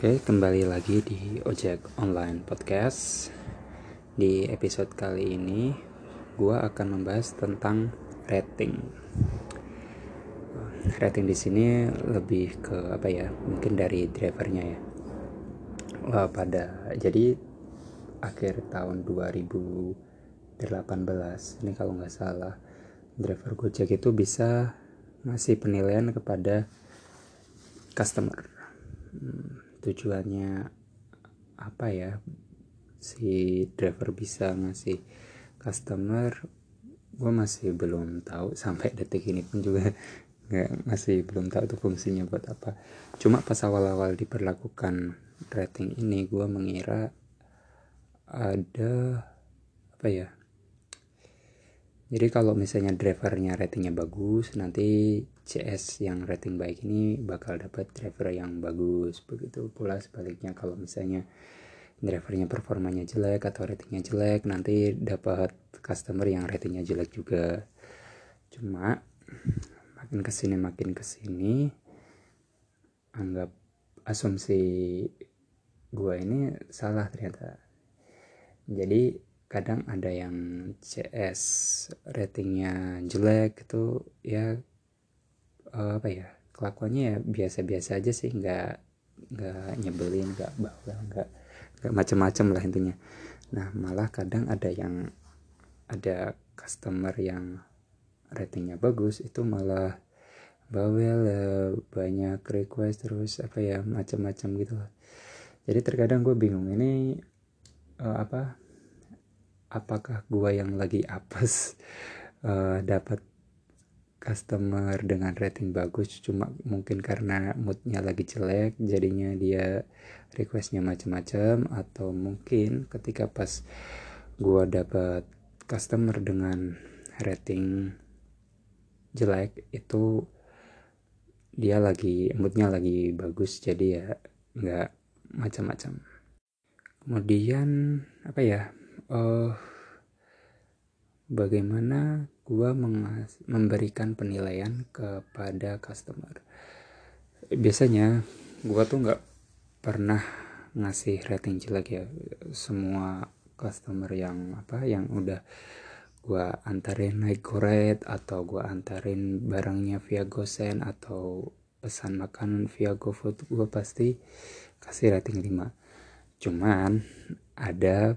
Oke, kembali lagi di Ojek Online Podcast. Di episode kali ini, gue akan membahas tentang rating. Rating di sini lebih ke apa ya? Mungkin dari drivernya ya. Wah, pada jadi akhir tahun 2018 ini kalau nggak salah driver Gojek itu bisa ngasih penilaian kepada customer. Hmm, tujuannya apa ya? Si driver bisa ngasih customer gue masih belum tahu sampai detik ini pun juga nggak masih belum tahu tuh fungsinya buat apa. Cuma pas awal-awal diperlakukan rating ini gue mengira ada apa ya jadi kalau misalnya drivernya ratingnya bagus nanti CS yang rating baik ini bakal dapat driver yang bagus. Begitu pula sebaliknya kalau misalnya drivernya performanya jelek atau ratingnya jelek nanti dapat customer yang ratingnya jelek juga. Cuma makin ke sini makin ke sini anggap asumsi gua ini salah ternyata. Jadi kadang ada yang CS ratingnya jelek itu ya uh, apa ya kelakuannya ya biasa-biasa aja sih nggak nggak nyebelin nggak bawel nggak nggak macem-macem lah intinya. Nah malah kadang ada yang ada customer yang ratingnya bagus itu malah bawel uh, banyak request terus apa ya macam-macam gitu jadi terkadang gue bingung ini uh, apa apakah gua yang lagi apes uh, dapat customer dengan rating bagus? Cuma mungkin karena moodnya lagi jelek jadinya dia requestnya macam-macam atau mungkin ketika pas gua dapat customer dengan rating jelek itu dia lagi moodnya lagi bagus jadi ya nggak macam-macam kemudian apa ya uh, bagaimana gua memberikan penilaian kepada customer? Biasanya gua tuh nggak pernah ngasih rating jelek ya. Semua customer yang apa yang udah gua antarin naik goret atau gua antarin barangnya via GoSend atau pesan makanan via GoFood gua pasti kasih rating 5 cuman ada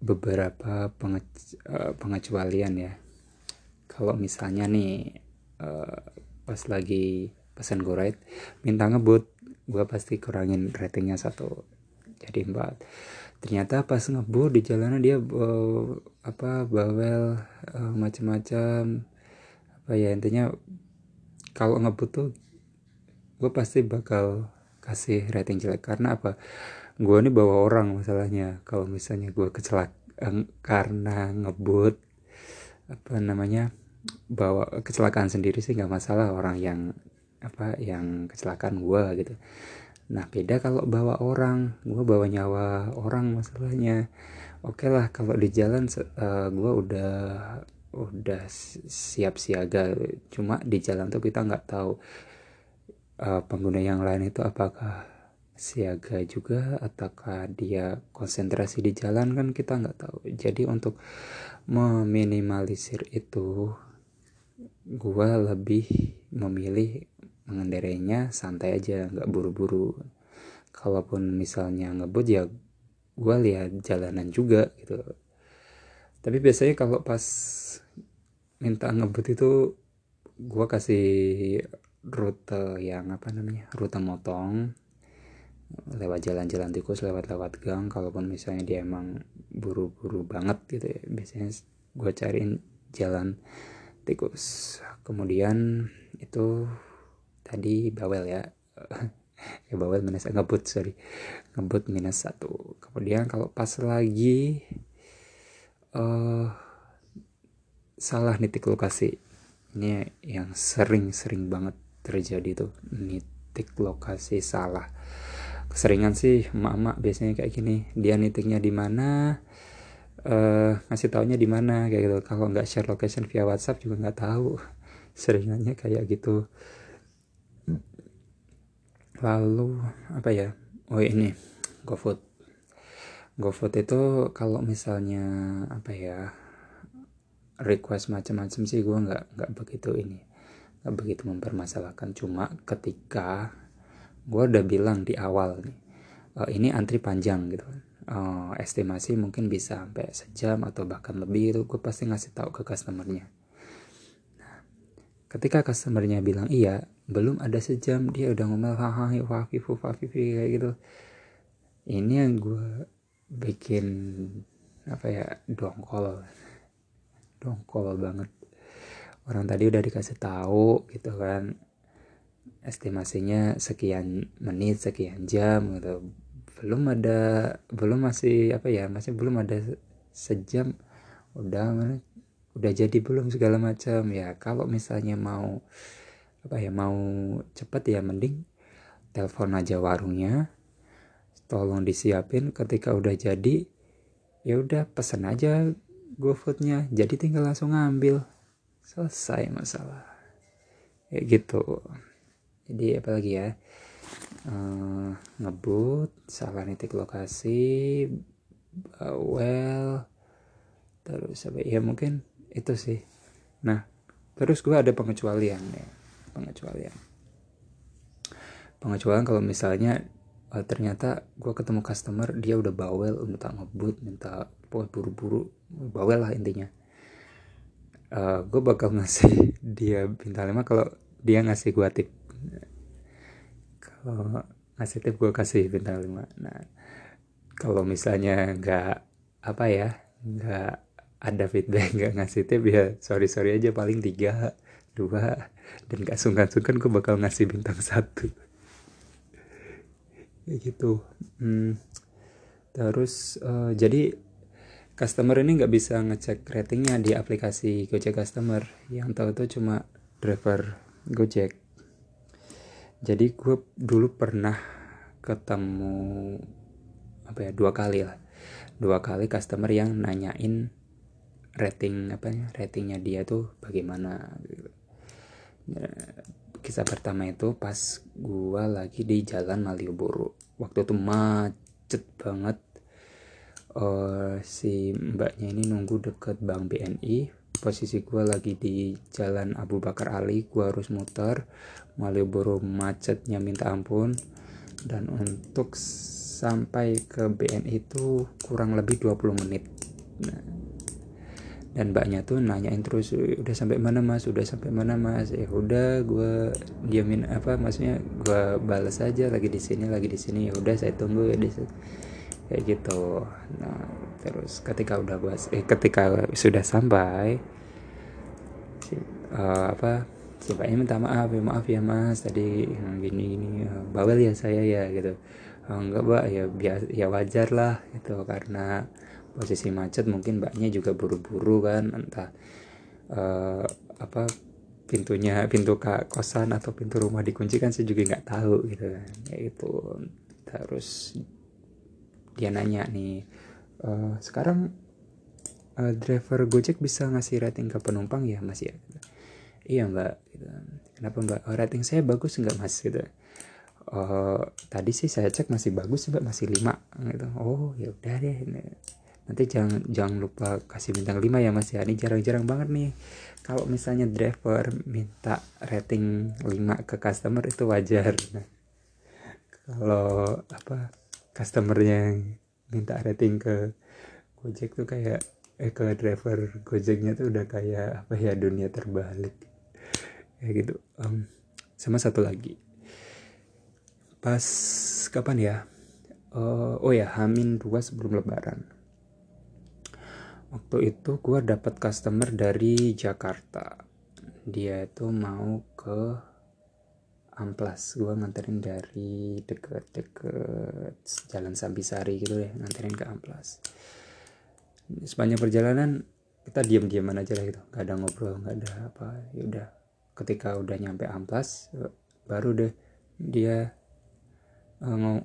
beberapa penge, uh, pengecualian ya. Kalau misalnya nih uh, pas lagi pesan goreng minta ngebut gue pasti kurangin ratingnya satu jadi empat. Ternyata pas ngebut di jalanan dia uh, apa bawel uh, macam-macam apa ya intinya kalau ngebut tuh gue pasti bakal kasih rating jelek. Karena apa gue ini bawa orang masalahnya. Kalau misalnya gue kecelak karena ngebut apa namanya bawa kecelakaan sendiri sih nggak masalah orang yang apa yang kecelakaan gue gitu. Nah beda kalau bawa orang. Gue bawa nyawa orang masalahnya. Oke okay lah kalau di jalan uh, eh, gue udah udah siap siaga. Cuma di jalan tuh kita nggak tahu uh, pengguna yang lain itu apakah siaga juga ataukah dia konsentrasi di jalan kan kita nggak tahu. Jadi untuk meminimalisir itu gua lebih memilih mengendarainya santai aja nggak buru-buru. Kalaupun misalnya ngebut ya gua lihat jalanan juga gitu. Tapi biasanya kalau pas minta ngebut itu gua kasih rute yang apa namanya rute motong lewat jalan-jalan tikus lewat-lewat gang kalaupun misalnya dia emang buru-buru banget gitu ya biasanya gue cariin jalan tikus. Kemudian itu tadi bawel ya ya bawel minus ngebut sorry ngebut minus satu. Kemudian kalau pas lagi uh, salah nitik lokasi. Ini yang sering-sering banget terjadi tuh nitik lokasi salah keseringan sih emak-emak biasanya kayak gini dia nitiknya di mana? Uh, ngasih taunya di mana? Kayak gitu. Kalau nggak share location via WhatsApp juga nggak tahu. Seringannya kayak gitu. Lalu apa ya? Oh ini GoFood. GoFood itu kalau misalnya apa ya request macam-macam sih gue nggak nggak begitu ini nggak begitu mempermasalahkan. Cuma ketika gue udah bilang di awal nih uh, ini antri panjang gitu kan. Uh, estimasi mungkin bisa sampai sejam atau bahkan lebih itu gue pasti ngasih tahu ke customernya. Nah, ketika customernya bilang iya belum ada sejam dia udah ngomel hahaha wafifu wafifu kayak gitu. Ini yang gue bikin apa ya dongkol. Dongkol banget. Orang tadi udah dikasih tahu gitu kan estimasinya sekian menit sekian jam gitu. Belum ada belum masih apa ya masih belum ada sejam. Udah udah jadi belum segala macam. Ya kalau misalnya mau apa ya mau cepet ya mending telepon aja warungnya. Tolong disiapin ketika udah jadi ya udah pesen aja GoFoodnya. Jadi tinggal langsung ngambil. Selesai masalah. Kayak gitu jadi apalagi ya? Uh, ngebut salah nitik lokasi bawel terus apa? Ya mungkin itu sih. Nah terus gue ada pengecualian ya pengecualian. Pengecualian kalau misalnya uh, ternyata gue ketemu customer dia udah bawel minta ngebut minta buru-buru bawel lah intinya. Uh, gue bakal ngasih dia bintang lima kalau dia ngasih gue tip kalau tip gue kasih bintang lima. Nah kalau misalnya nggak apa ya nggak ada feedback nggak ngasih tip ya sorry sorry aja paling tiga dua. Dan gak sungkan-sungkan gue bakal ngasih bintang satu. Ya gitu. Hmm. terus uh, jadi customer ini nggak bisa ngecek ratingnya di aplikasi Gojek customer. Yang tahu tuh cuma driver Gojek jadi gue dulu pernah ketemu apa ya dua kali lah. Dua kali customer yang nanyain rating apa ya ratingnya dia tuh bagaimana gitu. Kisah pertama itu pas gua lagi di jalan Malioboro. Waktu itu macet banget. Uh, si mbaknya ini nunggu deket Bank BNI posisi gua lagi di jalan Abu Bakar Ali gua harus muter. Malioboro macetnya minta ampun. Dan untuk sampai ke BNI itu kurang lebih 20 menit. Nah, dan mbaknya tuh nanyain terus udah sampai mana mas? Udah sampai mana mas? Ya udah gue diamin apa maksudnya gue balas aja lagi di sini lagi di sini. Ya udah saya tunggu ya di kayak gitu. Nah terus ketika udah gue eh ketika sudah sampai si, uh, apa si mbaknya minta maaf ya maaf ya mas tadi gini gini uh, bawel ya saya ya gitu. Oh, enggak mbak ya biasa ya wajar lah gitu. Karena posisi macet mungkin mbaknya juga buru-buru kan entah uh, apa pintunya pintu kak kosan atau pintu rumah dikunci kan saya juga nggak tahu gitu kan. Ya itu terus dia nanya nih uh, sekarang uh, driver gojek bisa ngasih rating ke penumpang ya mas ya? Iya mbak gitu. kenapa mbak? Oh, rating saya bagus nggak mas? gitu. Uh, tadi sih saya cek masih bagus mbak masih lima gitu. Oh ya udah deh nanti jangan jangan lupa kasih bintang 5 ya mas ya. Ini jarang-jarang banget nih. Kalau misalnya driver minta rating 5 ke customer itu wajar. Nah, kalau apa customernya minta rating ke Gojek tuh kayak eh ke driver Gojeknya tuh udah kayak apa ya dunia terbalik. Kayak gitu. Um, sama satu lagi. Pas kapan ya? Uh, oh ya Hamin dua sebelum Lebaran. Waktu itu gue dapat customer dari Jakarta. Dia itu mau ke Amplas gue nganterin dari deket-deket Jalan Sambisari gitu deh nganterin ke Amplas. Sepanjang perjalanan kita diam-diaman aja lah gitu. Nggak ada ngobrol nggak ada apa ya udah. Ketika udah nyampe Amplas baru deh dia uh,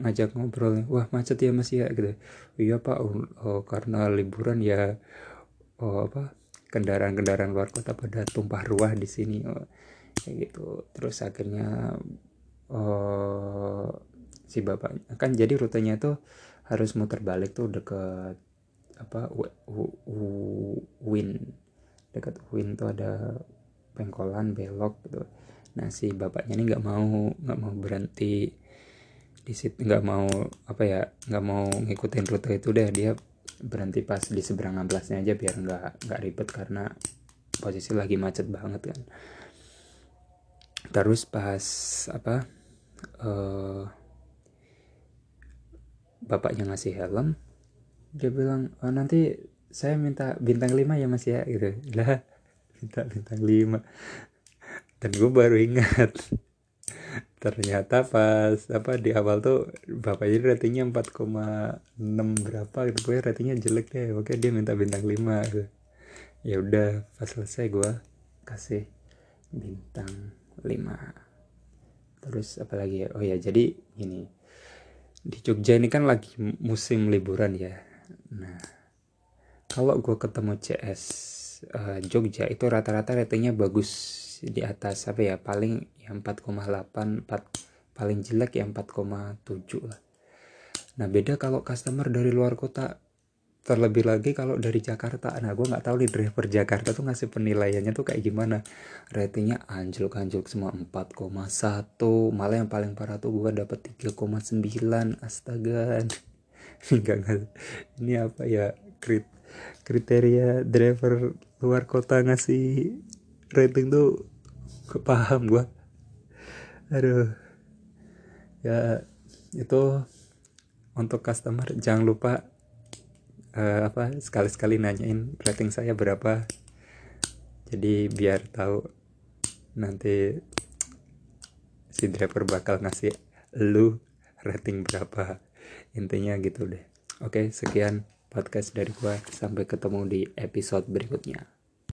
ngajak ngobrol. Wah macet ya mas ya gitu. Iya pak oh, oh, karena liburan ya oh apa kendaraan-kendaraan luar kota pada tumpah ruah di sini. Oh, kayak gitu. Terus akhirnya oh, si bapaknya kan jadi rutenya tuh harus muter balik tuh deket apa win. Dekat win tuh ada pengkolan belok gitu. Nah si bapaknya ini nggak mau nggak mau berhenti di situ nggak mau apa ya nggak mau ngikutin rute itu deh. Dia berhenti pas di seberang amplasnya aja biar nggak nggak ribet karena posisi lagi macet banget kan terus pas apa uh, bapaknya ngasih helm dia bilang oh, nanti saya minta bintang 5 ya mas ya gitu. Lah minta bintang 5 dan gue baru ingat ternyata pas apa di awal tuh bapaknya ratingnya 4,6 berapa gitu. Gue ratingnya jelek deh oke dia minta bintang 5 gitu. Ya udah pas selesai gue kasih bintang 5 terus apalagi ya? Oh ya jadi ini di Jogja ini kan lagi musim liburan ya. Nah kalau gue ketemu CS uh, eh, Jogja itu rata-rata ratingnya bagus di atas apa ya? Paling yang 4,8 4 paling jelek ya 4,7 lah. Nah beda kalau customer dari luar kota terlebih lagi kalau dari Jakarta. Nah gue nggak tahu nih driver Jakarta tuh ngasih penilaiannya tuh kayak gimana. Ratingnya anjlok anjlok semua 4,1 malah yang paling parah tuh gue dapet 3,9 astaga. Ini apa ya krit kriteria driver luar kota ngasih rating tuh paham gue aduh. Ya itu untuk customer jangan lupa uh, apa sekali-sekali nanyain rating saya berapa. Jadi biar tahu nanti si driver bakal ngasih lu rating berapa. Intinya gitu deh. Oke sekian podcast dari gua. Sampai ketemu di episode berikutnya